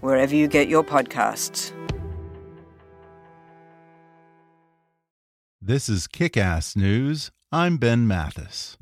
wherever you get your podcasts. This is Kick Ass News. I'm Ben Mathis.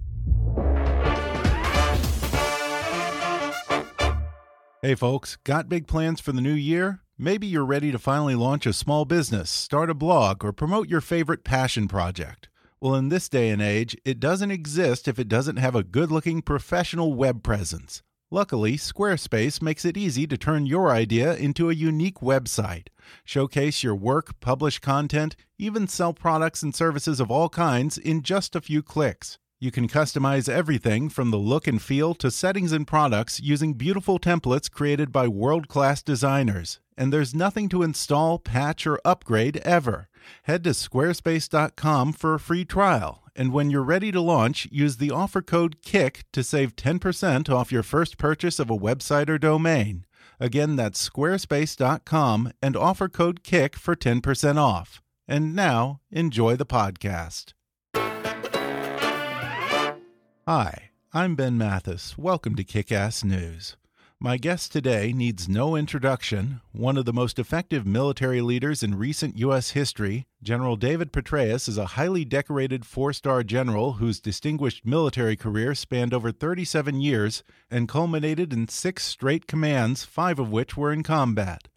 Hey, folks, got big plans for the new year? Maybe you're ready to finally launch a small business, start a blog, or promote your favorite passion project. Well, in this day and age, it doesn't exist if it doesn't have a good looking professional web presence. Luckily, Squarespace makes it easy to turn your idea into a unique website. Showcase your work, publish content, even sell products and services of all kinds in just a few clicks. You can customize everything from the look and feel to settings and products using beautiful templates created by world class designers. And there's nothing to install, patch, or upgrade ever. Head to squarespace.com for a free trial. And when you're ready to launch, use the offer code KICK to save 10% off your first purchase of a website or domain. Again, that's squarespace.com and offer code KICK for 10% off. And now, enjoy the podcast. Hi, I'm Ben Mathis. Welcome to Kick Ass News. My guest today needs no introduction. One of the most effective military leaders in recent U.S. history, General David Petraeus is a highly decorated four star general whose distinguished military career spanned over 37 years and culminated in six straight commands, five of which were in combat.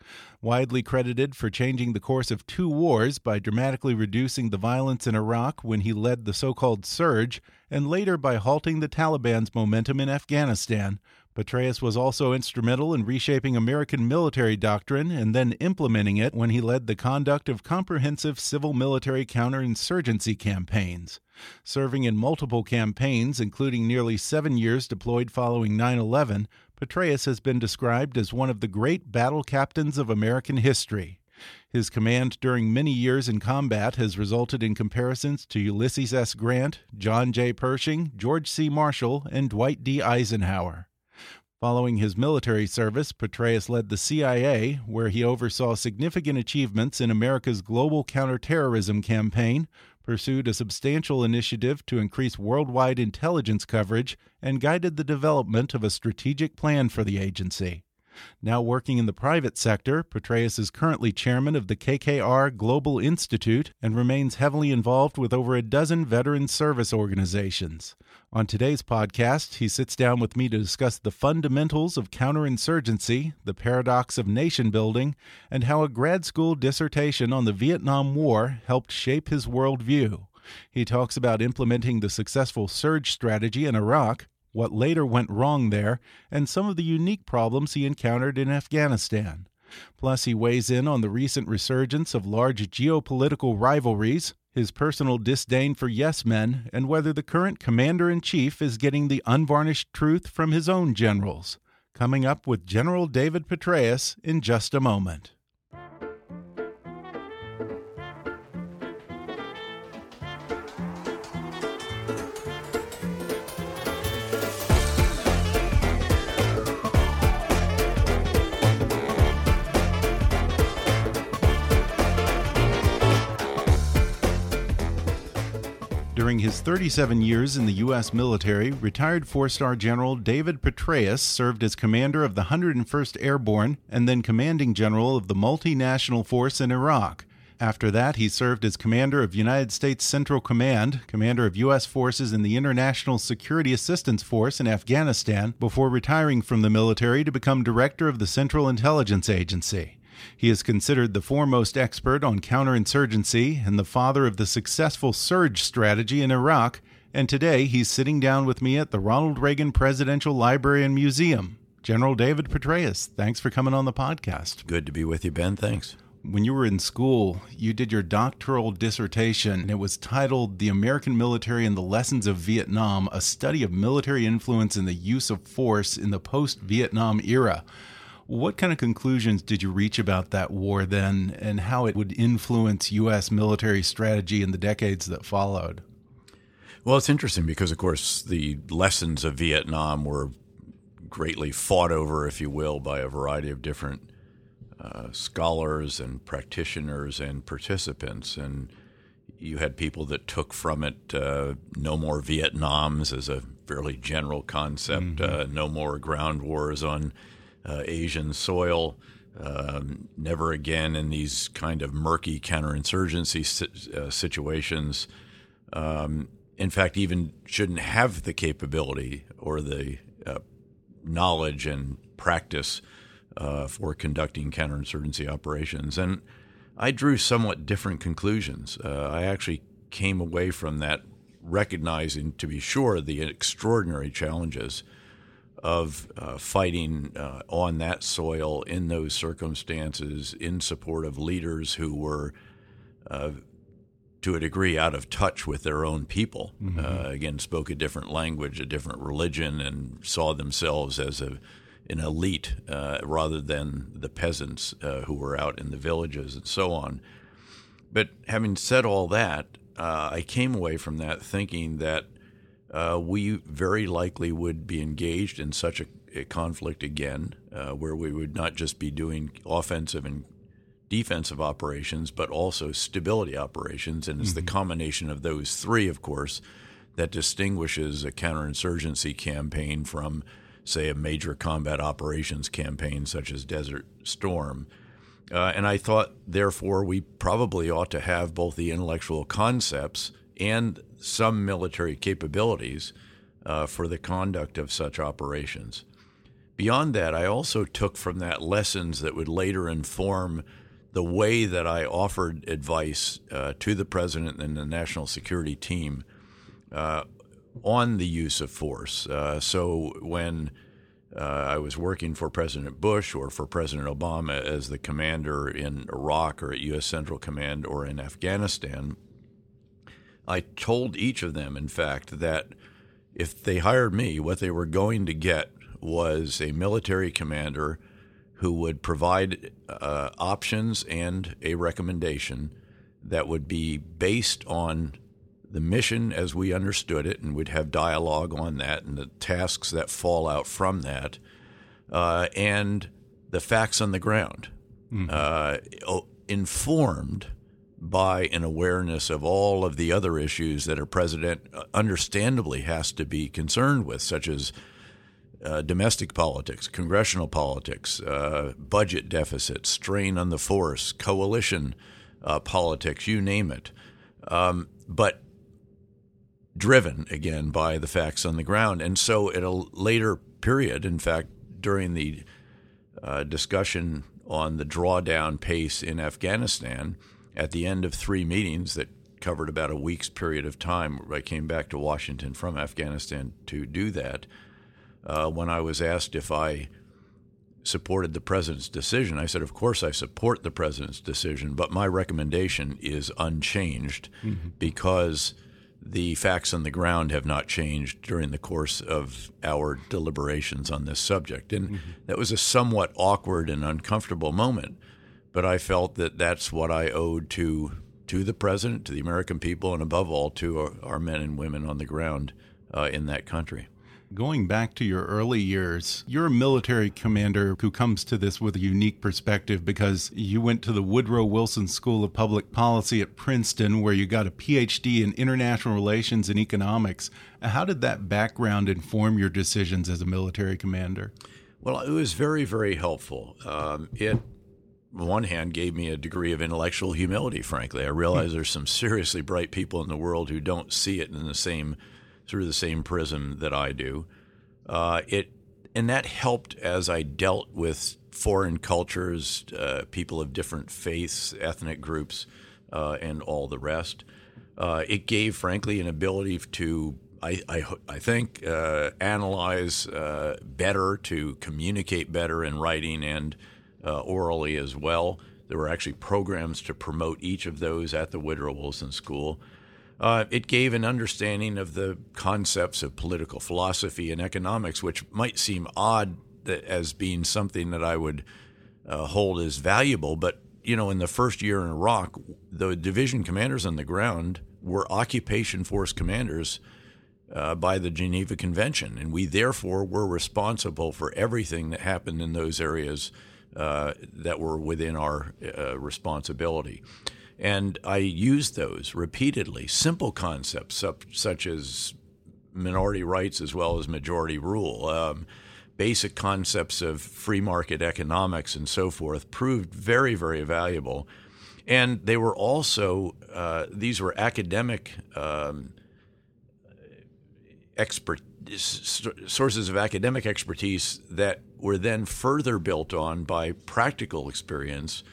Widely credited for changing the course of two wars by dramatically reducing the violence in Iraq when he led the so called surge, and later by halting the Taliban's momentum in Afghanistan. Petraeus was also instrumental in reshaping American military doctrine and then implementing it when he led the conduct of comprehensive civil military counterinsurgency campaigns. Serving in multiple campaigns, including nearly seven years deployed following 9 11, Petraeus has been described as one of the great battle captains of American history. His command during many years in combat has resulted in comparisons to Ulysses S. Grant, John J. Pershing, George C. Marshall, and Dwight D. Eisenhower. Following his military service, Petraeus led the CIA, where he oversaw significant achievements in America's global counterterrorism campaign, pursued a substantial initiative to increase worldwide intelligence coverage, and guided the development of a strategic plan for the agency. Now working in the private sector, Petraeus is currently chairman of the KKR Global Institute and remains heavily involved with over a dozen veteran service organizations. On today's podcast, he sits down with me to discuss the fundamentals of counterinsurgency, the paradox of nation building, and how a grad school dissertation on the Vietnam War helped shape his worldview. He talks about implementing the successful surge strategy in Iraq, what later went wrong there, and some of the unique problems he encountered in Afghanistan. Plus, he weighs in on the recent resurgence of large geopolitical rivalries, his personal disdain for yes men, and whether the current commander in chief is getting the unvarnished truth from his own generals. Coming up with General David Petraeus in just a moment. His 37 years in the U.S. military, retired four star General David Petraeus served as commander of the 101st Airborne and then commanding general of the multinational force in Iraq. After that, he served as commander of United States Central Command, commander of U.S. forces in the International Security Assistance Force in Afghanistan, before retiring from the military to become director of the Central Intelligence Agency. He is considered the foremost expert on counterinsurgency and the father of the successful surge strategy in Iraq. And today he's sitting down with me at the Ronald Reagan Presidential Library and Museum. General David Petraeus, thanks for coming on the podcast. Good to be with you, Ben. Thanks. When you were in school, you did your doctoral dissertation, and it was titled The American Military and the Lessons of Vietnam A Study of Military Influence and the Use of Force in the Post Vietnam Era. What kind of conclusions did you reach about that war then, and how it would influence U.S. military strategy in the decades that followed? Well, it's interesting because, of course, the lessons of Vietnam were greatly fought over, if you will, by a variety of different uh, scholars and practitioners and participants. And you had people that took from it uh, no more Vietnams as a fairly general concept, mm-hmm. uh, no more ground wars on uh, Asian soil. Um, never again in these kind of murky counterinsurgency si- uh, situations. Um, in fact, even shouldn't have the capability or the uh, knowledge and practice uh, for conducting counterinsurgency operations. And I drew somewhat different conclusions. Uh, I actually came away from that recognizing, to be sure, the extraordinary challenges of uh, fighting uh, on that soil in those circumstances in support of leaders who were, uh, to a degree, out of touch with their own people. Mm-hmm. Uh, again, spoke a different language, a different religion, and saw themselves as a an elite uh, rather than the peasants uh, who were out in the villages and so on. But having said all that, uh, I came away from that thinking that uh, we very likely would be engaged in such a, a conflict again, uh, where we would not just be doing offensive and defensive operations, but also stability operations. And it's mm-hmm. the combination of those three, of course, that distinguishes a counterinsurgency campaign from say, a major combat operations campaign such as Desert Storm. Uh, and I thought, therefore, we probably ought to have both the intellectual concepts and some military capabilities uh, for the conduct of such operations. Beyond that, I also took from that lessons that would later inform the way that I offered advice uh, to the president and the national security team uh, on the use of force. Uh, so when uh, I was working for President Bush or for President Obama as the commander in Iraq or at U.S. Central Command or in Afghanistan, I told each of them, in fact, that if they hired me, what they were going to get was a military commander who would provide uh, options and a recommendation that would be based on the mission as we understood it, and we'd have dialogue on that and the tasks that fall out from that, uh, and the facts on the ground, mm-hmm. uh, informed by an awareness of all of the other issues that a president uh, understandably has to be concerned with, such as uh, domestic politics, congressional politics, uh, budget deficits, strain on the force, coalition uh, politics, you name it. Um, but driven again by the facts on the ground. And so, at a later period, in fact, during the uh, discussion on the drawdown pace in Afghanistan, at the end of three meetings that covered about a week's period of time, I came back to Washington from Afghanistan to do that. Uh, when I was asked if I supported the president's decision, I said, Of course, I support the president's decision, but my recommendation is unchanged mm-hmm. because the facts on the ground have not changed during the course of our deliberations on this subject. And mm-hmm. that was a somewhat awkward and uncomfortable moment, but I felt that that's what I owed to to the president, to the American people, and above all to our, our men and women on the ground uh, in that country. Going back to your early years, you're a military commander who comes to this with a unique perspective because you went to the Woodrow Wilson School of Public Policy at Princeton, where you got a PhD in international relations and economics. How did that background inform your decisions as a military commander? Well, it was very, very helpful. Um, it one hand, gave me a degree of intellectual humility, frankly. I realize there's some seriously bright people in the world who don't see it in the same through the same prism that I do. Uh, it and that helped as I dealt with foreign cultures, uh, people of different faiths, ethnic groups, uh, and all the rest. Uh, it gave, frankly, an ability to, I, I, I think, uh, analyze uh, better, to communicate better in writing and uh, orally as well. There were actually programs to promote each of those at the Woodrow Wilson School. Uh, it gave an understanding of the concepts of political philosophy and economics, which might seem odd as being something that I would uh, hold as valuable. But you know, in the first year in Iraq, the division commanders on the ground were occupation force commanders uh, by the Geneva Convention, and we therefore were responsible for everything that happened in those areas uh, that were within our uh, responsibility. And I used those repeatedly, simple concepts such as minority rights as well as majority rule. Um, basic concepts of free market economics and so forth proved very, very valuable. And they were also, uh, these were academic um, expert, sources of academic expertise that were then further built on by practical experience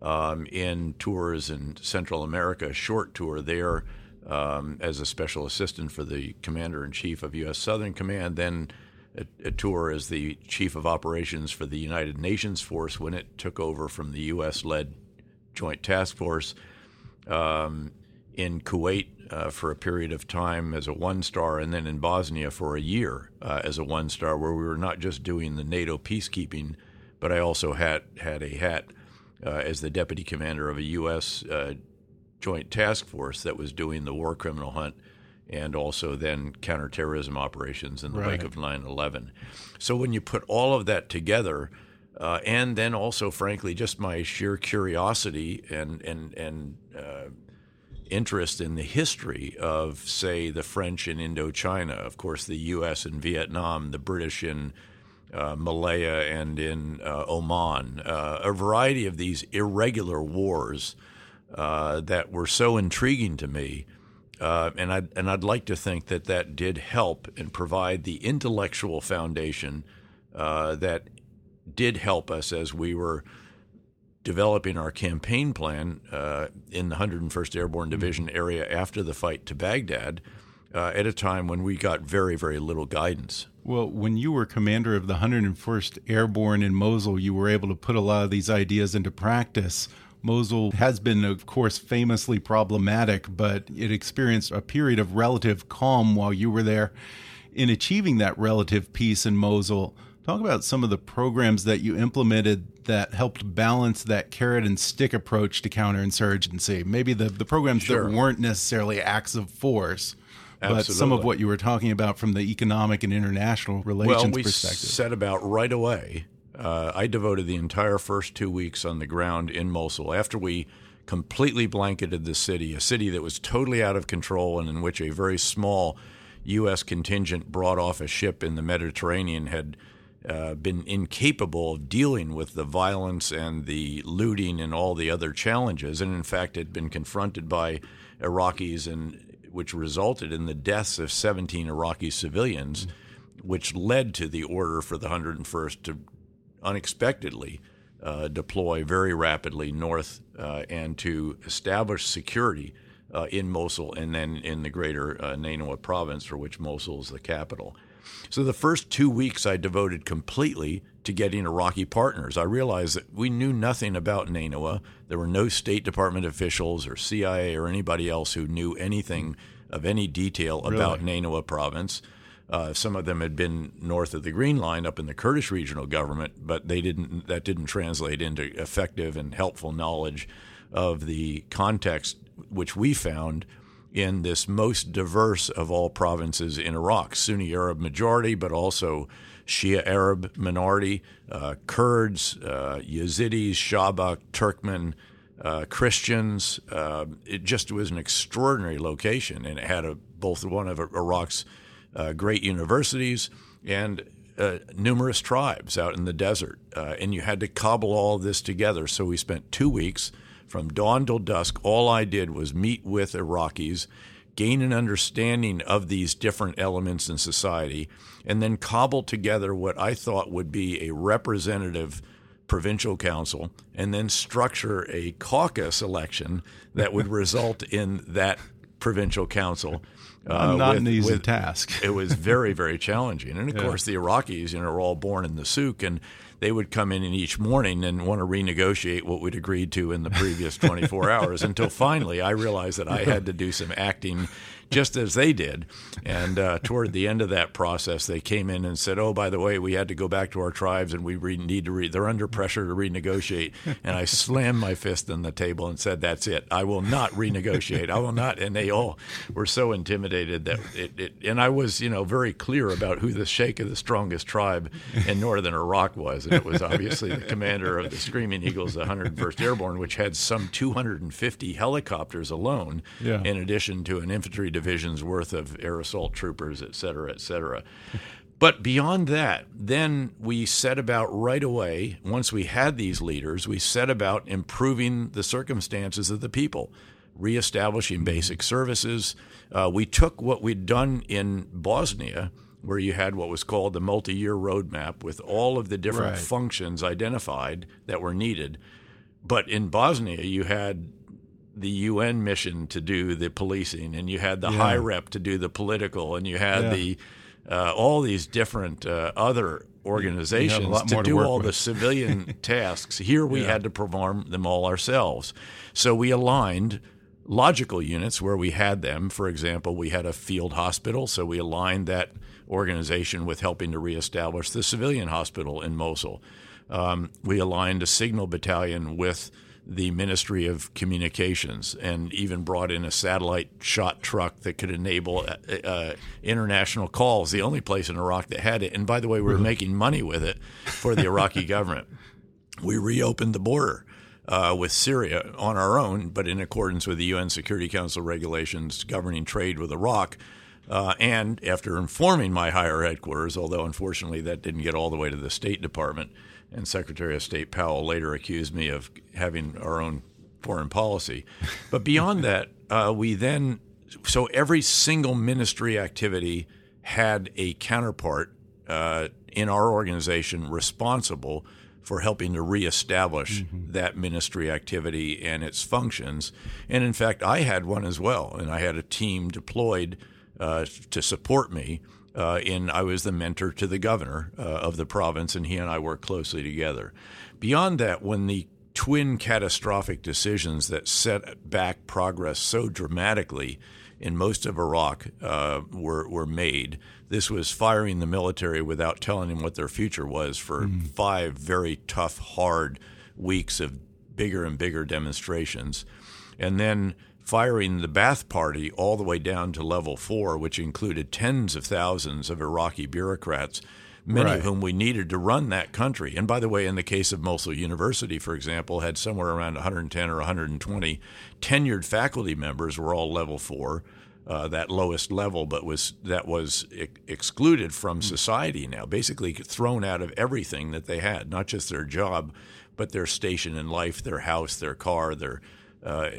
um, in tours in Central America, a short tour there um, as a special assistant for the commander in chief of U.S. Southern Command, then a, a, tour as the chief of operations for the United Nations force when it took over from the U.S. led Joint Task Force. Um, in Kuwait uh, for a period of time as a one star, and then in Bosnia for a year uh, as a one star, where we were not just doing the NATO peacekeeping, but I also had had a hat uh, as the deputy commander of a U.S. Uh, joint task force that was doing the war criminal hunt and also then counterterrorism operations in the right. wake of 9 11. So when you put all of that together, uh, and then also, frankly, just my sheer curiosity and, and, and uh, interest in the history of, say, the French in Indochina, of course, the U.S. in Vietnam, the British in uh, Malaya and in uh, Oman, uh, a variety of these irregular wars uh, that were so intriguing to me. Uh, and I'd, and I'd like to think that that did help and provide the intellectual foundation uh, that did help us as we were developing our campaign plan in the 101st Airborne mm-hmm. Division area after the fight to Baghdad at a time when we got very, very little guidance. Well, when you were commander of the 101st Airborne in Mosul, you were able to put a lot of these ideas into practice. Mosul has been, of course, famously problematic, but it experienced a period of relative calm while you were there. In achieving that relative peace in Mosul, talk about some of the programs that you implemented that helped balance that carrot and stick approach to counterinsurgency. Maybe the, the programs sure. that weren't necessarily acts of force Absolutely. but some of what you were talking about from the economic and international relations well, we perspective. set about right away. Uh, I devoted the entire first two weeks on the ground in Mosul after we completely blanketed the city, a city that was totally out of control and in which a very small U.S. contingent brought off a ship in the Mediterranean had uh, been incapable of dealing with the violence and the looting and all the other challenges, and in fact had been confronted by Iraqis and which resulted in the deaths of 17 Iraqi civilians, which led to the order for the 101st to unexpectedly uh, deploy very rapidly north uh, and to establish security uh, in Mosul and then in the greater uh, Nainawa province, for which Mosul is the capital. So the first two weeks I devoted completely to getting Iraqi partners. I realized that we knew nothing about Nainawa. There were no State Department officials or CIA or anybody else who knew anything of any detail really? about Nainawa province. Uh, some of them had been north of the Green Line up in the Kurdish regional government, but they didn't. That didn't translate into effective and helpful knowledge of the context, which we found in this most diverse of all provinces in Iraq Sunni Arab majority, but also Shia Arab minority, uh, Kurds, uh, Yazidis, Shabak, Turkmen, uh, Christians. Uh, it just was an extraordinary location, and it had a, both one of Iraq's uh, great universities and uh, numerous tribes out in the desert. and you had to cobble all this together. So we spent two weeks from dawn till dusk, all I did was meet with Iraqis, gain an understanding of these different elements in society, and then cobble together what I thought would be a representative provincial council and then structure a caucus election that would result in that provincial council. Uh, not with, an easy with, task. it was very, very challenging. And of yeah. course, the Iraqis, you know, are all born in the souk, and they would come in each morning and want to renegotiate what we'd agreed to in the previous 24 hours until finally I realized that I had to do some acting just as they did. And uh, toward the end of that process, they came in and said, "Oh, by the way, we had to go back to our tribes, and we re- need to. Re- they're under pressure to renegotiate." And I slammed my fist on the table and said, "That's it. I will not renegotiate. I will not." And they all were so intimidated that it. it and I was, you know, very clear about who the sheikh of the strongest tribe in northern Iraq was, and it was obviously the commander of the Screaming Eagles, the 101st Airborne, which had some 250 helicopters alone, yeah. in addition to an infantry division division's worth of air assault troopers, et cetera, et cetera. But beyond that, then we set about right away, once we had these leaders, we set about improving the circumstances of the people, reestablishing basic services. Uh, we took what we'd done in Bosnia, where you had what was called the multi year roadmap with all of the different right. functions identified that were needed. But in Bosnia, you had the UN mission to do the policing, and you had the yeah. high rep to do the political, and you had yeah. the uh, all these different uh, other organizations to do all with. the civilian tasks. Here we yeah. had to perform them all ourselves. So we aligned logical units where we had them. For example, we had a field hospital, so we aligned that organization with helping to reestablish the civilian hospital in Mosul. Um, we aligned a signal battalion with the Ministry of Communications and even brought in a satellite shot truck that could enable uh, uh, international calls, the only place in Iraq that had it. And by the way, we were making money with it for the Iraqi government. We reopened the border. Uh, with Syria on our own, but in accordance with the UN Security Council regulations governing trade with Iraq. Uh, and after informing my higher headquarters, although unfortunately that didn't get all the way to the State Department, and Secretary of State Powell later accused me of having our own foreign policy. But beyond that, uh, we then, so every single ministry activity had a counterpart uh, in our organization responsible for helping to reestablish mm-hmm. that ministry activity and its functions. And in fact, I had one as well, and I had a team deployed uh, to support me uh, in I was the mentor to the governor uh, of the province, and he and I worked closely together. Beyond that, when the twin catastrophic decisions that set back progress so dramatically in most of Iraq uh, were were made. This was firing the military without telling them what their future was for mm. five very tough, hard weeks of bigger and bigger demonstrations, and then firing the Ba'ath Party all the way down to level four, which included tens of thousands of Iraqi bureaucrats, many right. of whom we needed to run that country. And by the way, in the case of Mosul University, for example, had somewhere around 110 or 120 tenured faculty members were all level four. Uh, that lowest level, but was that was ex- excluded from hmm. society now, basically thrown out of everything that they had, not just their job, but their station in life, their house, their car, their uh,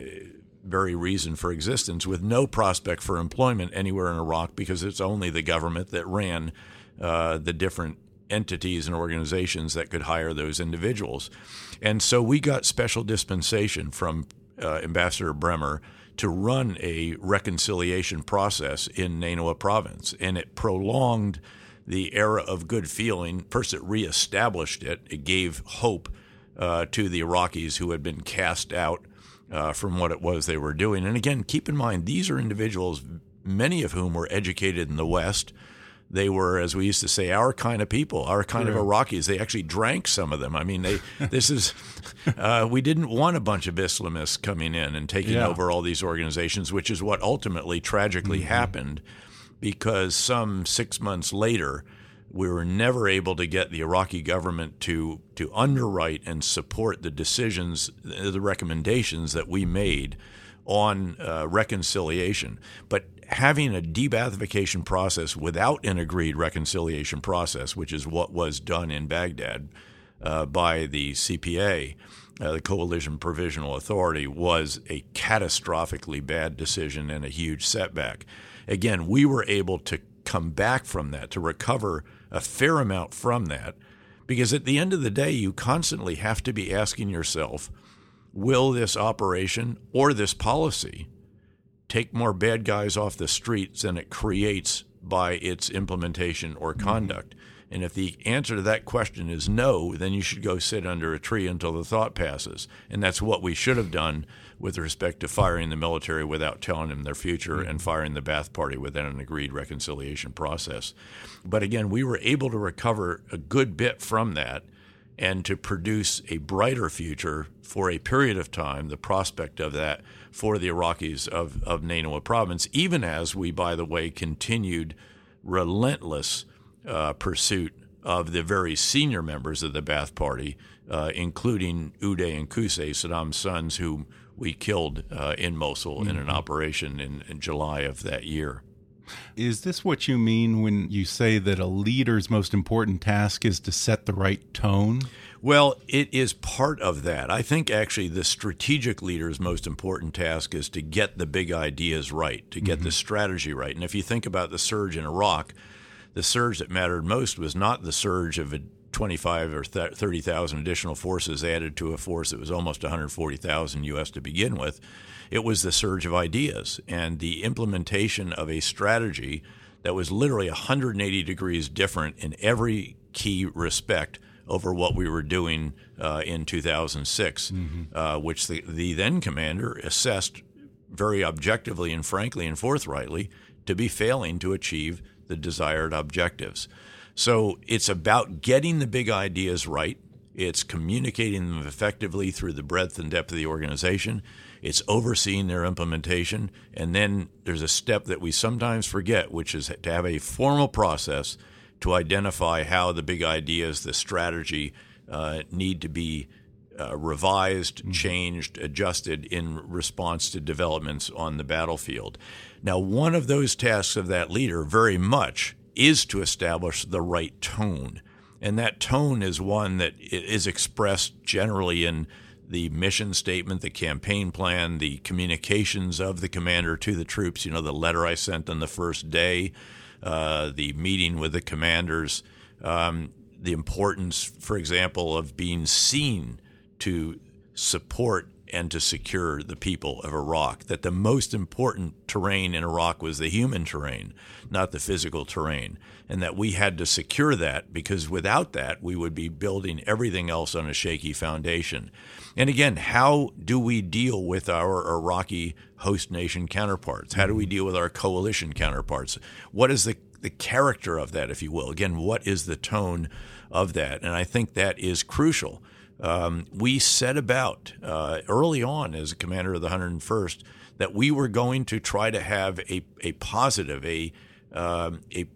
very reason for existence with no prospect for employment anywhere in Iraq because it's only the government that ran uh, the different entities and organizations that could hire those individuals. And so we got special dispensation from uh, Ambassador Bremer to run a reconciliation process in Nainawa province. And it prolonged the era of good feeling. First, it reestablished it, it gave hope uh, to the Iraqis who had been cast out uh, from what it was they were doing. And again, keep in mind, these are individuals, many of whom were educated in the West. They were, as we used to say, our kind of people, our kind yeah. of Iraqis. They actually drank some of them. I mean, they. this is, uh, we didn't want a bunch of Islamists coming in and taking yeah. over all these organizations, which is what ultimately tragically mm-hmm. happened, because some six months later, we were never able to get the Iraqi government to to underwrite and support the decisions, the recommendations that we made on uh, reconciliation. But having a de-Baathification process without an agreed reconciliation process, which is what was done in Baghdad uh, by the CPA, uh, the Coalition Provisional Authority, was a catastrophically bad decision and a huge setback. Again, we were able to come back from that, to recover a fair amount from that Because at the end of the day, you constantly have to be asking yourself will this operation or this policy take more bad guys off the streets than it creates by its implementation or conduct? Mm-hmm. And if the answer to that question is no, then you should go sit under a tree until the thought passes. And that's what we should have done with respect to firing the military without telling them their future and firing the Ba'ath Party within an agreed reconciliation process. But again, we were able to recover a good bit from that and to produce a brighter future for a period of time, the prospect of that for the Iraqis of, of Nainawa province, even as we, by the way, continued relentless uh, pursuit of the very senior members of the Ba'ath Party, uh, including Uday and Qusay, Saddam's sons, who we killed uh, in Mosul mm-hmm. in an mm-hmm. operation in, in July of that year. Is this what you mean when you say that a leader's most important task is to set the right tone? Well, it is part of that. I think actually the strategic leader's most important task is to get the big ideas right, to get mm -hmm. the strategy right. And if you think about the surge in Iraq, the surge that mattered most was not the surge of a 25 or 30,000 additional forces added to a force that was almost 140,000 U.S. to begin with. It was the surge of ideas and the implementation of a strategy that was literally 180 degrees different in every key respect over what we were doing uh, in 2006, mm-hmm. uh, which the, the then commander assessed very objectively and frankly and forthrightly to be failing to achieve the desired objectives. So it's about getting the big ideas right. It's communicating them effectively through the breadth and depth of the organization. It's overseeing their implementation. And then there's a step that we sometimes forget, which is to have a formal process to identify how the big ideas, the strategy, uh, need to be uh, revised, mm-hmm. changed, adjusted in response to developments on the battlefield. Now, one of those tasks of that leader very much is to establish the right tone. And that tone is one that is expressed generally in the mission statement, the campaign plan, the communications of the commander to the troops. You know, the letter I sent on the first day, uh, the meeting with the commanders, um, the importance, for example, of being seen to support and to secure the people of Iraq. That the most important terrain in Iraq was the human terrain, not the physical terrain. And that we had to secure that because without that, we would be building everything else on a shaky foundation. And again, how do we deal with our Iraqi host nation counterparts? How do we mm-hmm. deal with our coalition counterparts? What is the, the character of that, if you will? Again, what is the tone of that? And I think that is crucial um, we set about uh, early on as a commander of the 101st that we were going to try to have a, a positive, a, um, a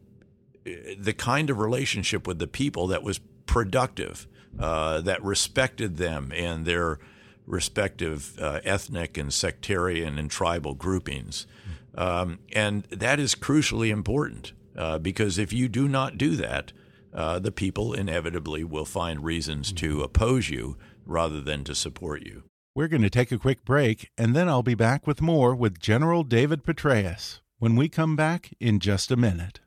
the kind of relationship with the people that was productive, uh, that respected them and their respective uh, ethnic and sectarian and tribal groupings. Um, and that is crucially important uh, because if you do not do that, uh, the people inevitably will find reasons to mm-hmm. oppose you rather than to support you. We're going to take a quick break, and then I'll be back with more with General David Petraeus when we come back in just a minute.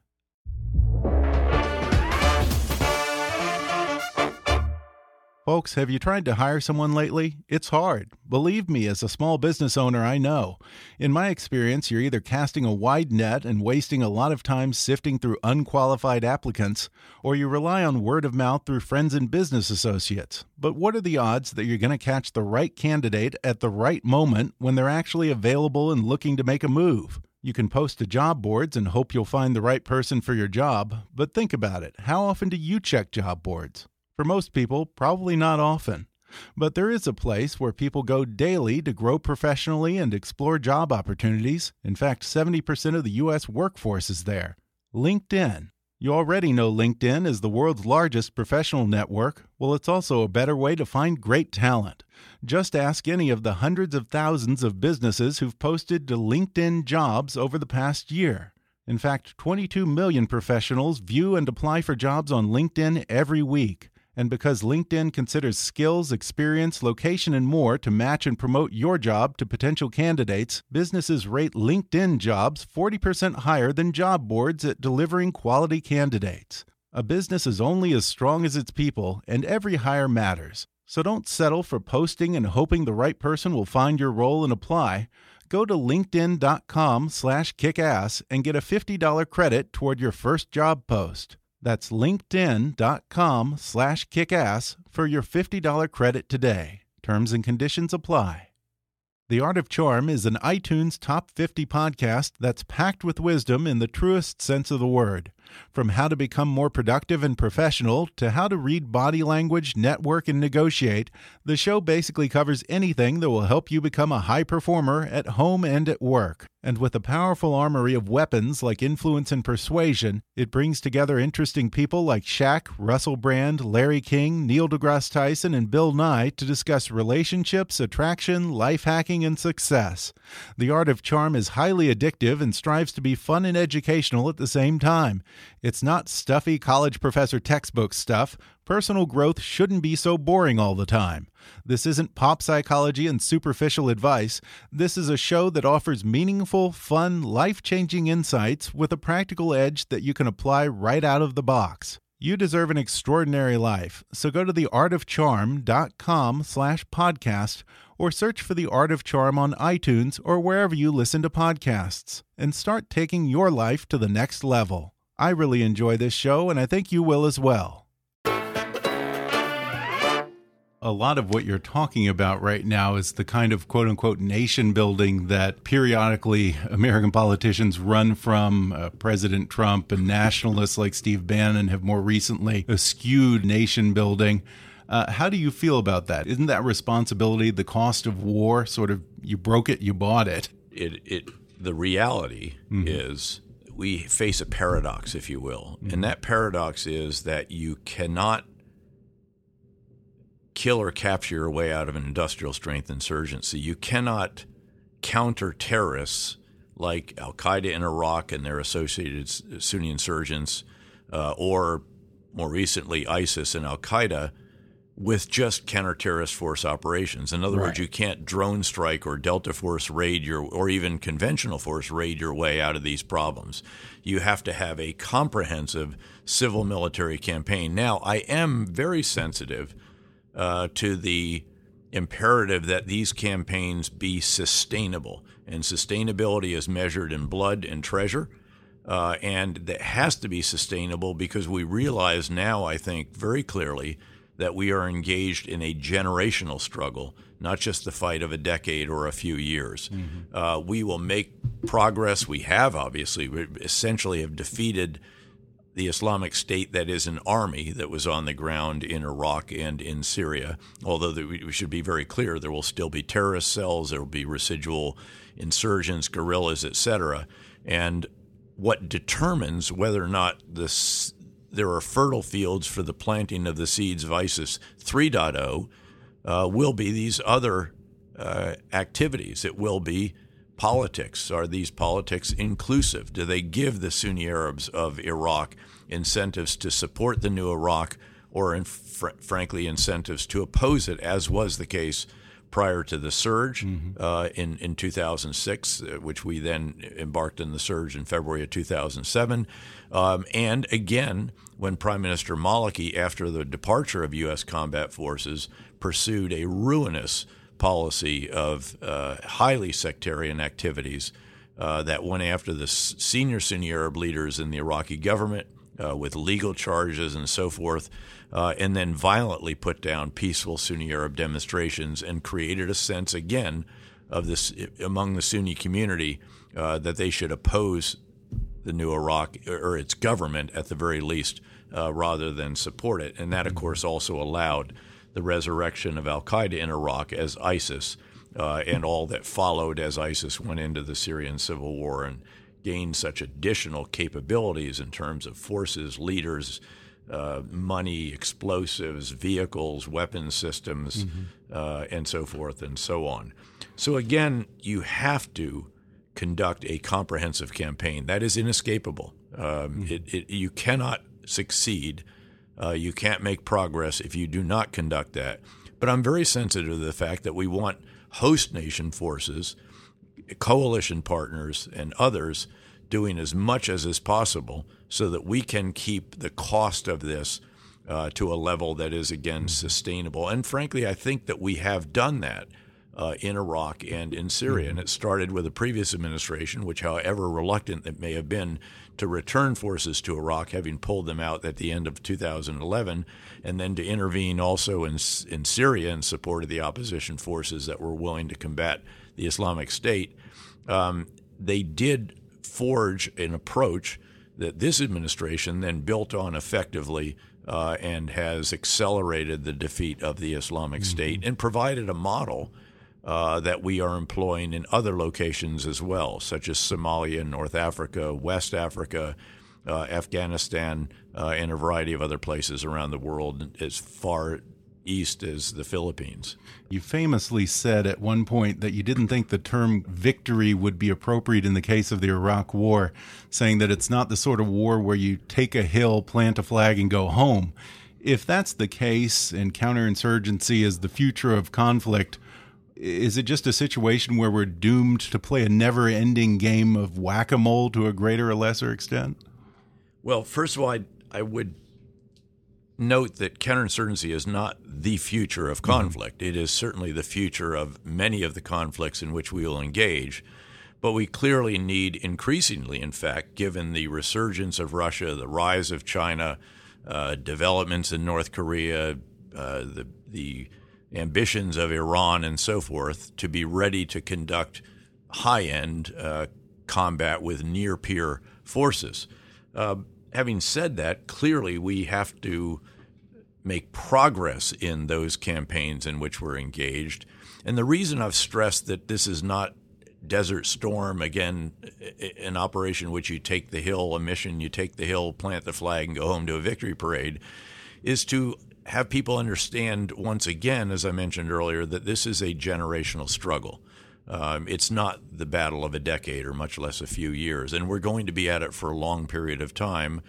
Folks, have you tried to hire someone lately? It's hard. Believe me, as a small business owner, I know. In my experience, you're either casting a wide net and wasting a lot of time sifting through unqualified applicants, or you rely on word of mouth through friends and business associates. But what are the odds that you're going to catch the right candidate at the right moment when they're actually available and looking to make a move? You can post to job boards and hope you'll find the right person for your job, but think about it. How often do you check job boards? For most people, probably not often. But there is a place where people go daily to grow professionally and explore job opportunities. In fact, 70% of the U.S. workforce is there LinkedIn. You already know LinkedIn is the world's largest professional network. Well, it's also a better way to find great talent. Just ask any of the hundreds of thousands of businesses who've posted to LinkedIn jobs over the past year. In fact, 22 million professionals view and apply for jobs on LinkedIn every week. And because LinkedIn considers skills, experience, location, and more to match and promote your job to potential candidates, businesses rate LinkedIn jobs 40% higher than job boards at delivering quality candidates. A business is only as strong as its people, and every hire matters. So don't settle for posting and hoping the right person will find your role and apply. Go to linkedin.com slash kickass and get a $50 credit toward your first job post. That's linkedin.com slash kickass for your $50 credit today. Terms and conditions apply. The Art of Charm is an iTunes Top 50 podcast that's packed with wisdom in the truest sense of the word. From how to become more productive and professional to how to read body language, network, and negotiate, the show basically covers anything that will help you become a high performer at home and at work. And with a powerful armory of weapons like influence and persuasion, it brings together interesting people like Shaq, Russell Brand, Larry King, Neil deGrasse Tyson, and Bill Nye to discuss relationships, attraction, life hacking, and success. The Art of Charm is highly addictive and strives to be fun and educational at the same time. It's not stuffy college professor textbook stuff. Personal growth shouldn't be so boring all the time. This isn't pop psychology and superficial advice. This is a show that offers meaningful, fun, life changing insights with a practical edge that you can apply right out of the box. You deserve an extraordinary life, so go to theartofcharm.com slash podcast or search for The Art of Charm on iTunes or wherever you listen to podcasts and start taking your life to the next level. I really enjoy this show, and I think you will as well. A lot of what you're talking about right now is the kind of quote unquote nation building that periodically American politicians run from. Uh, President Trump and nationalists like Steve Bannon have more recently eschewed nation building. Uh, how do you feel about that? Isn't that responsibility the cost of war? Sort of, you broke it, you bought it. It, it the reality mm -hmm. is we face a paradox, if you will. Mm -hmm. And that paradox is that you cannot kill or capture your way out of an industrial strength insurgency. You cannot counter terrorists like Al Qaeda in Iraq and their associated Sunni insurgents, uh, or more recently ISIS and Al Qaeda, with just counter-terrorist force operations. In other right. words, you can't drone strike or Delta Force raid your, or even conventional force raid your way out of these problems. You have to have a comprehensive civil military campaign. Now, I am very sensitive uh, to the imperative that these campaigns be sustainable. And sustainability is measured in blood and treasure. Uh, and that has to be sustainable because we realize now, I think, very clearly that we are engaged in a generational struggle, not just the fight of a decade or a few years. Mm-hmm. Uh, we will make progress. We have, obviously, we essentially have defeated the Islamic State that is an army that was on the ground in Iraq and in Syria. Although we should be very clear, there will still be terrorist cells, there will be residual insurgents, guerrillas, etc. And what determines whether or not this, there are fertile fields for the planting of the seeds of ISIS 3.0 uh, will be these other uh, activities. It will be politics? Are these politics inclusive? Do they give the Sunni Arabs of Iraq incentives to support the new Iraq or, in, fr- frankly, incentives to oppose it, as was the case prior to the surge mm-hmm. uh, in, in 2006, uh, which we then embarked on the surge in February of 2007. Um, and again, when Prime Minister Maliki, after the departure of U.S. combat forces, pursued a ruinous policy of uh, highly sectarian activities uh, that went after the senior Sunni Arab leaders in the Iraqi government uh, with legal charges and so forth, uh, and then violently put down peaceful Sunni Arab demonstrations and created a sense again of this among the Sunni community uh, that they should oppose the new Iraq or its government at the very least, uh, rather than support it. And that, of course, also allowed the resurrection of Al Qaeda in Iraq as ISIS uh, and all that followed as ISIS went into the Syrian civil war and gained such additional capabilities in terms of forces, leaders, uh, money, explosives, vehicles, weapon systems, mm-hmm. uh, and so forth and so on. So, again, you have to conduct a comprehensive campaign. That is inescapable. Um, mm-hmm. it, it, you cannot succeed uh, you can't make progress if you do not conduct that. But I'm very sensitive to the fact that we want host nation forces, coalition partners, and others doing as much as is possible so that we can keep the cost of this uh, to a level that is again sustainable. And frankly, I think that we have done that. Uh, in Iraq and in Syria. And it started with the previous administration, which, however reluctant it may have been to return forces to Iraq, having pulled them out at the end of 2011, and then to intervene also in, in Syria in support of the opposition forces that were willing to combat the Islamic State. Um, they did forge an approach that this administration then built on effectively uh, and has accelerated the defeat of the Islamic mm-hmm. State and provided a model uh, that we are employing in other locations as well, such as Somalia, North Africa, West Africa, uh, Afghanistan, uh, and a variety of other places around the world as far east as the Philippines. You famously said at one point that you didn't think the term victory would be appropriate in the case of the Iraq War, saying that it's not the sort of war where you take a hill, plant a flag, and go home. If that's the case and counterinsurgency is the future of conflict, is it just a situation where we're doomed to play a never ending game of whack a mole to a greater or lesser extent? Well, first of all, I, I would note that counterinsurgency is not the future of mm-hmm. conflict. Mm-hmm. It is certainly the future of many of the conflicts in which we will engage. But we clearly need, increasingly, in fact, given the resurgence of Russia, the rise of China, uh, developments in North Korea, uh, the, the ambitions of Iran, and so forth, to be ready to conduct high end uh, combat with near peer forces. Uh, having said that, clearly we have to make progress in those campaigns in which we're engaged. And the reason I've stressed that this is not Desert Storm, again, an operation which you take the hill, a mission, you take the hill, plant the flag, and go home to a victory parade, is to have people understand once again, as I mentioned earlier, that this is a generational struggle. Um, it's not the battle of a decade or much less a few years. And we're going to be at it for a long period of time.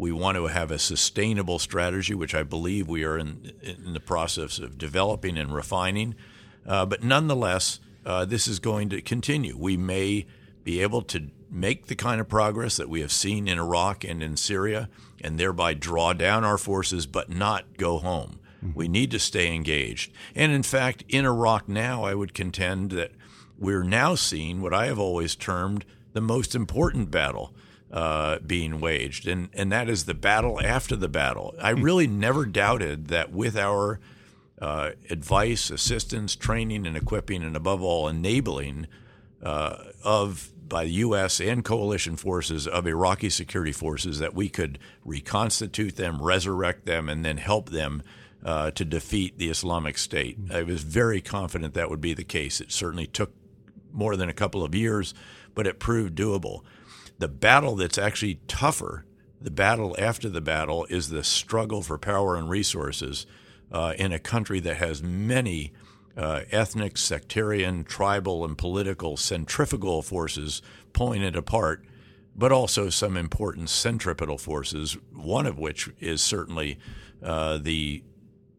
We want to have a sustainable strategy, which I believe we are in, in the process of developing and refining. Uh, but nonetheless, uh, this is going to continue. We may be able to make the kind of progress that we have seen in Iraq and in Syria and thereby draw down our forces but not go home. Mm-hmm. We need to stay engaged. And in fact, in Iraq now, I would contend that we're now seeing what I have always termed the most important battle uh, being waged, and, and that is the battle after the battle. I hmm. really never doubted that with our uh, advice, assistance, training, and equipping, and above all, enabling uh, of by the U.S. and coalition forces of Iraqi security forces that we could reconstitute them, resurrect them, and then help them uh, to defeat the Islamic State. Hmm. I was very confident that would be the case. It certainly took more than a couple of years, but it proved doable. The battle that's actually tougher, the battle after the battle, is the struggle for power and resources uh, in a country that has many uh, ethnic, sectarian, tribal, and political centrifugal forces pulling it apart, but also some important centripetal forces, one of which is certainly uh, the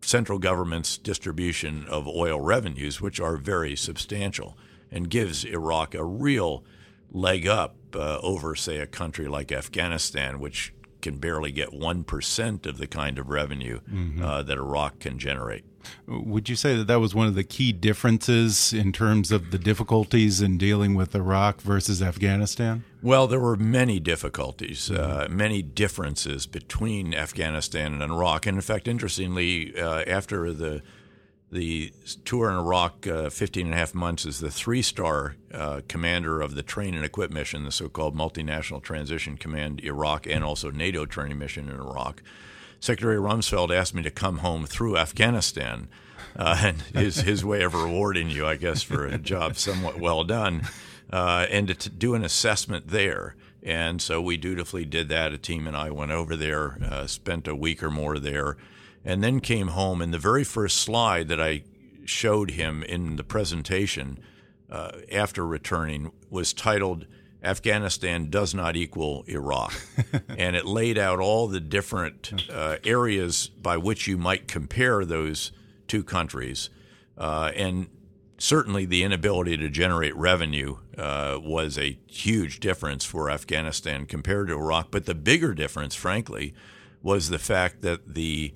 central government's distribution of oil revenues, which are very substantial and gives Iraq a real leg up uh, over, say, a country like Afghanistan, which can barely get 1% of the kind of revenue mm-hmm. uh, that Iraq can generate. Would you say that that was one of the key differences in terms of the difficulties in dealing with Iraq versus Afghanistan? Well, there were many difficulties, uh, mm-hmm. many differences between Afghanistan and Iraq. And in fact, interestingly, uh, after the the tour in Iraq, uh, 15 and a half months, as the three star uh, commander of the train and equip mission, the so called Multinational Transition Command Iraq, and also NATO training mission in Iraq. Secretary Rumsfeld asked me to come home through Afghanistan. Uh, and his, his way of rewarding you, I guess, for a job somewhat well done, uh, and to do an assessment there. And so we dutifully did that. A team and I went over there, uh, spent a week or more there and then came home. And the very first slide that I showed him in the presentation uh, after returning was titled Afghanistan does not equal Iraq. and it laid out all the different uh, areas by which you might compare those two countries. Uh, and certainly the inability to generate revenue uh, was a huge difference for Afghanistan compared to Iraq. But the bigger difference, frankly, was the fact that the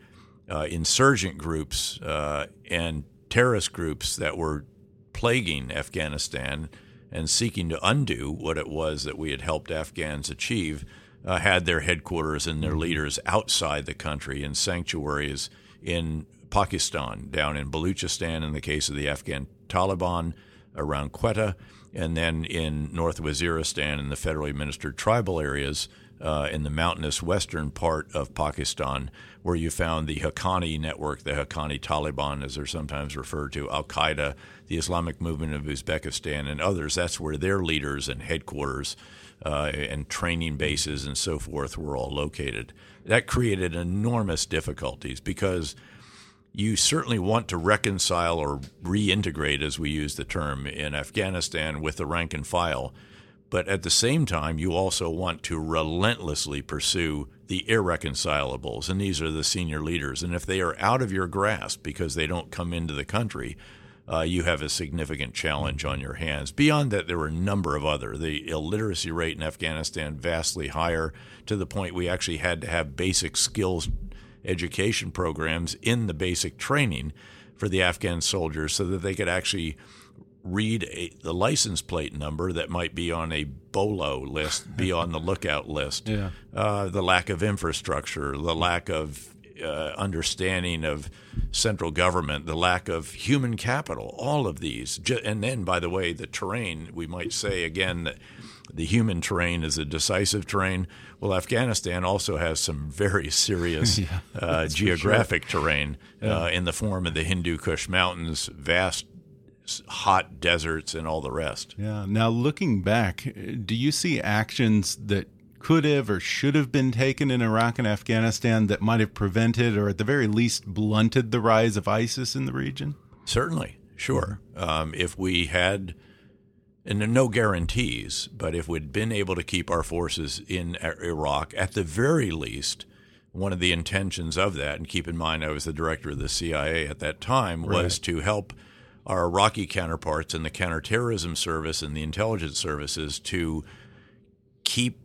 uh, insurgent groups uh, and terrorist groups that were plaguing Afghanistan and seeking to undo what it was that we had helped Afghans achieve uh, had their headquarters and their mm-hmm. leaders outside the country in sanctuaries in Pakistan, down in Baluchistan in the case of the Afghan Taliban around Quetta, and then in North Waziristan in the federally administered tribal areas uh, in the mountainous western part of Pakistan, where you found the Haqqani network, the Haqqani Taliban, as they're sometimes referred to, Al Qaeda, the Islamic movement of Uzbekistan, and others. That's where their leaders and headquarters uh, and training bases and so forth were all located. That created enormous difficulties because you certainly want to reconcile or reintegrate, as we use the term, in Afghanistan with the rank and file. But at the same time, you also want to relentlessly pursue the irreconcilables, and these are the senior leaders. And if they are out of your grasp because they don't come into the country, uh, you have a significant challenge on your hands. Beyond that, there were a number of other. The illiteracy rate in Afghanistan vastly higher to the point we actually had to have basic skills education programs in the basic training for the Afghan soldiers so that they could actually read a, the license plate number that might be on a BOLO list, be on the lookout list. Yeah. Uh, the lack of infrastructure, the lack of uh, understanding of central government, the lack of human capital, all of these. And then, by the way, the terrain, we might say again that the human terrain is a decisive terrain. Well, Afghanistan also has some very serious yeah, uh, geographic sure. terrain yeah. uh, in the form of the Hindu Kush Mountains, vast hot deserts, and all the rest. Yeah. Now, looking back, do you see actions that could have or should have been taken in Iraq and Afghanistan that might have prevented or at the very least blunted the rise of ISIS in the region? Certainly, sure. Um, if we had, and no guarantees, but if we'd been able to keep our forces in Iraq, at the very least, one of the intentions of that, and keep in mind I was the director of the CIA at that time, was right. to help our Iraqi counterparts in the counterterrorism service and the intelligence services to keep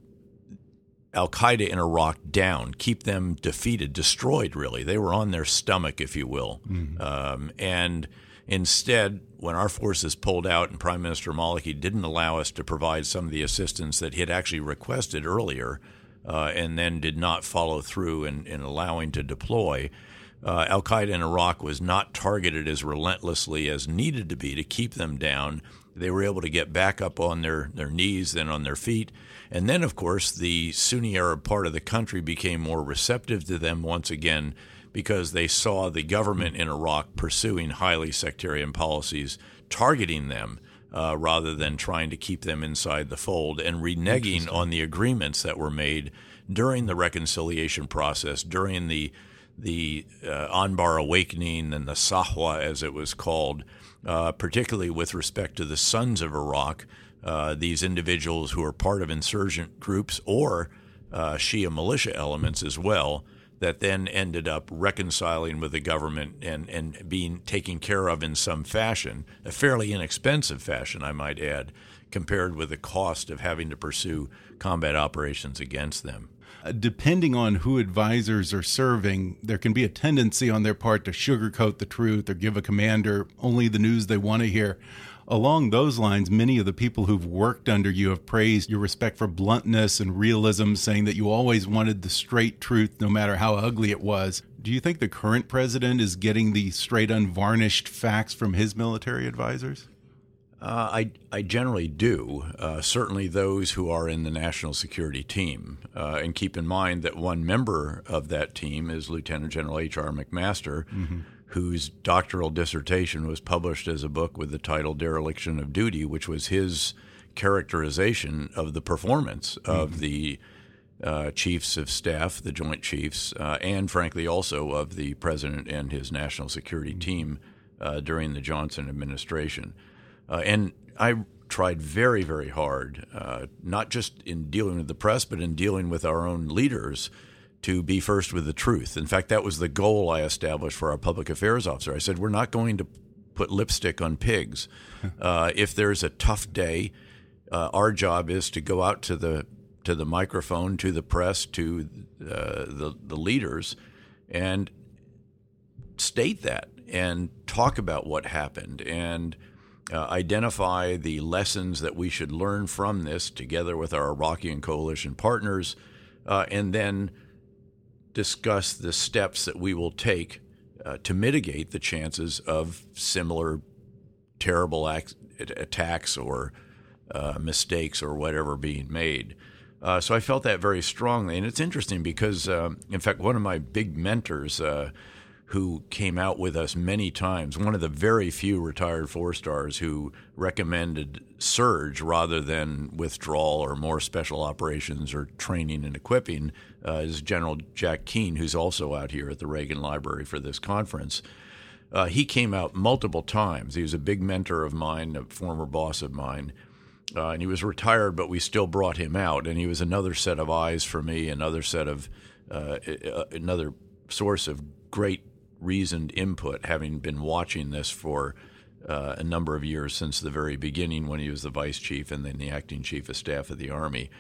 Al Qaeda in Iraq down, keep them defeated, destroyed, really. They were on their stomach, if you will. Mm-hmm. Um, and instead, when our forces pulled out and Prime Minister Maliki didn't allow us to provide some of the assistance that he had actually requested earlier, uh, and then did not follow through in, in allowing to deploy, uh, Al Qaeda in Iraq was not targeted as relentlessly as needed to be to keep them down. They were able to get back up on their, their knees, then on their feet and then, of course, the Sunni Arab part of the country became more receptive to them once again because they saw the government in Iraq pursuing highly sectarian policies, targeting them. Uh, rather than trying to keep them inside the fold and reneging on the agreements that were made during the reconciliation process, during the the uh, Anbar awakening and the Sahwa, as it was called, uh, particularly with respect to the sons of Iraq, uh, these individuals who are part of insurgent groups or uh, Shia militia elements as well that then ended up reconciling with the government and, and being taken care of in some fashion, a fairly inexpensive fashion, I might add, compared with the cost of having to pursue combat operations against them. Uh, depending on who advisors are serving, there can be a tendency on their part to sugarcoat the truth or give a commander only the news they want to hear. Along those lines, many of the people who've worked under you have praised your respect for bluntness and realism, saying that you always wanted the straight truth no matter how ugly it was. Do you think the current president is getting the straight, unvarnished facts from his military advisors? Uh, I, I generally do. Uh, certainly those who are in the national security team. Uh, and keep in mind that one member of that team is Lieutenant General H.R. McMaster, mm -hmm whose doctoral dissertation was published as a book with the title Dereliction of Duty, which was his characterization of the performance of mm-hmm. the uh, chiefs of staff, the Joint Chiefs, uh, and frankly also of the president and his national security mm-hmm. team uh, during the Johnson administration. Uh, and I tried very, very hard, uh, not just in dealing with the press, but in dealing with our own leaders to be first with the truth. In fact, that was the goal I established for our public affairs officer. I said, we're not going to put lipstick on pigs. Uh, if there's a tough day, uh, our job is to go out to the to the microphone, to the press, to uh, the the leaders, and state that and talk about what happened and uh, identify the lessons that we should learn from this together with our Iraqi and coalition partners, uh, and then discuss the steps that we will take uh, to mitigate the chances of similar terrible ac- attacks or uh, mistakes or whatever being made. Uh, so I felt that very strongly. And it's interesting because, uh, in fact, one of my big mentors, who came out with us many times, one of the very few retired four stars who recommended surge rather than withdrawal or more special operations or training and equipping, uh, is General Jack Keane, who's also out here at the Reagan Library for this conference. Uh, he came out multiple times. He was a big mentor of mine, a former boss of mine. Uh, and he was retired, but we still brought him out, and he was another set of eyes for me, another set of uh, another source of great reasoned input, having been watching this for uh, a number of years since the very beginning when he was the vice chief and then the acting chief of staff of the Army.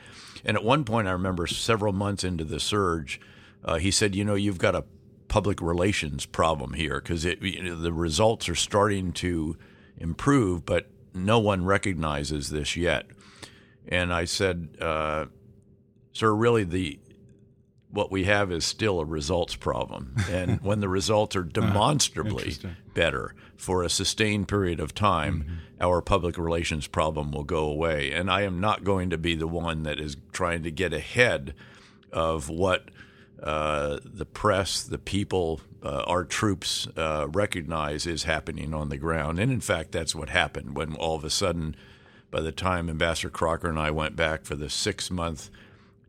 And at one point, I remember several months into the surge, uh, he said, You know, you've got a public relations problem here because you know, the results are starting to improve, but no one recognizes this yet. And I said, uh, Sir, really, the what we have is still a results problem. And when the results are demonstrably better for a sustained period of time, mm-hmm. our public relations problem will go away. And I am not going to be the one that is trying to get ahead of what uh, the press, the people, uh, our troops uh, recognize is happening on the ground. And in fact, that's what happened when all of a sudden, by the time Ambassador Crocker and I went back for the six month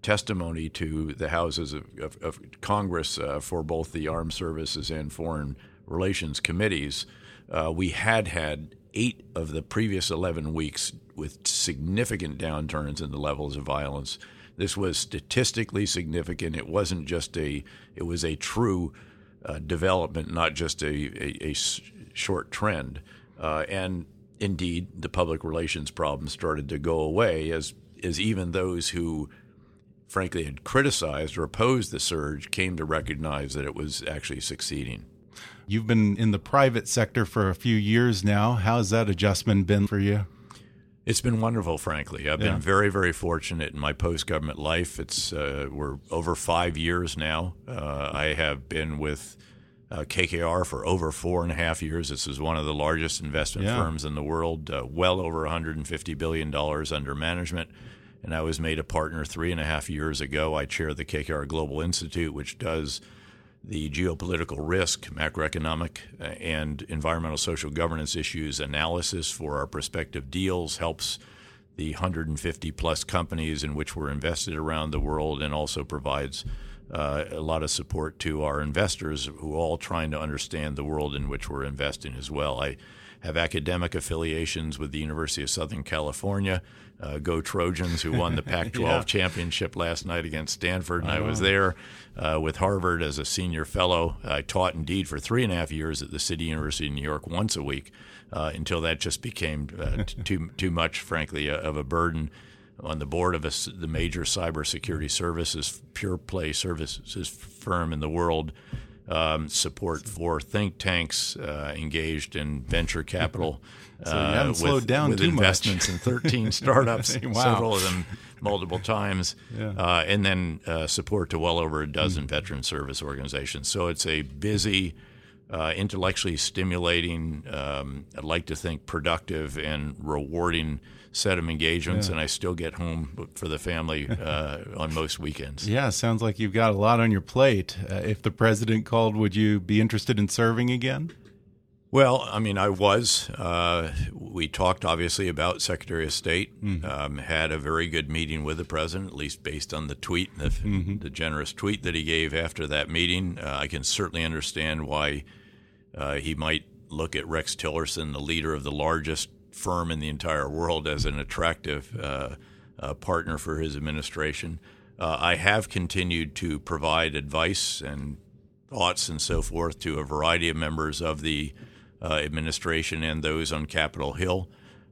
testimony to the houses of, of, of Congress uh, for both the armed services and foreign relations committees, uh, we had had eight of the previous 11 weeks with significant downturns in the levels of violence. This was statistically significant. It wasn't just a, it was a true uh, development, not just a, a, a short trend. Uh, and indeed, the public relations problem started to go away as, as even those who frankly had criticized or opposed the surge came to recognize that it was actually succeeding. You've been in the private sector for a few years now. How's that adjustment been for you? It's been wonderful, frankly. I've yeah. been very, very fortunate in my post-government life. It's uh, we're over five years now. Uh, I have been with uh, KKR for over four and a half years. This is one of the largest investment yeah. firms in the world, uh, well over 150 billion dollars under management and I was made a partner three and a half years ago. I chair the KKR Global Institute, which does the geopolitical risk, macroeconomic, uh, and environmental social governance issues analysis for our prospective deals, helps the 150 plus companies in which we're invested around the world, and also provides uh, a lot of support to our investors who are all trying to understand the world in which we're investing as well. I have academic affiliations with the University of Southern California. Uh, Go Trojans, who won the Pac 12 yeah. championship last night against Stanford. And I, I was there uh, with Harvard as a senior fellow. I taught indeed for three and a half years at the City University of New York once a week uh, until that just became uh, too, too much, frankly, uh, of a burden. On the board of a, the major cybersecurity services, pure play services firm in the world, um, support for think tanks uh, engaged in venture capital. so you haven't uh, slowed with, down with investments much. in 13 startups, wow. several of them multiple times, yeah. uh, and then uh, support to well over a dozen mm. veteran service organizations. So it's a busy, uh, intellectually stimulating, um, I'd like to think productive and rewarding set of engagements, yeah. and I still get home for the family uh, on most weekends. Yeah, sounds like you've got a lot on your plate. Uh, if the president called, would you be interested in serving again? Well, I mean, I was. Uh, we talked obviously about Secretary of State. Mm-hmm. Um, had a very good meeting with the president, at least based on the tweet, the, mm-hmm. the generous tweet that he gave after that meeting. Uh, I can certainly understand why uh, he might look at Rex Tillerson, the leader of the largest firm in the entire world as an attractive uh, uh, partner for his administration. Uh, I have continued to provide advice and thoughts and so forth to a variety of members of the uh, administration and those on Capitol Hill.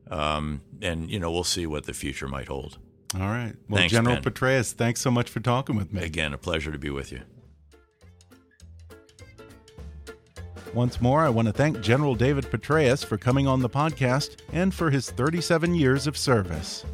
Um, and, you know, we'll see what the future might hold. All right. Well, Thanks, General Ben. Petraeus, thanks so much for talking with me. Again, a pleasure to be with you. Once more, I want to thank General David Petraeus for coming on the podcast and for his 37 years of service.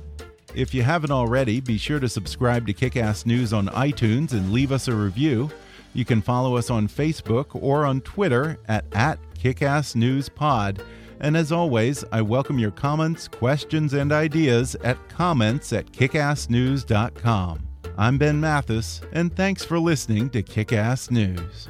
If you haven't already, be sure to subscribe to Kickass News on iTunes and leave us a review. You can follow us on Facebook or on Twitter at, at KickassNewsPod. And as always, I welcome your comments, questions, and ideas at comments at kickassnews.com. I'm Ben Mathis, and thanks for listening to Kickass News.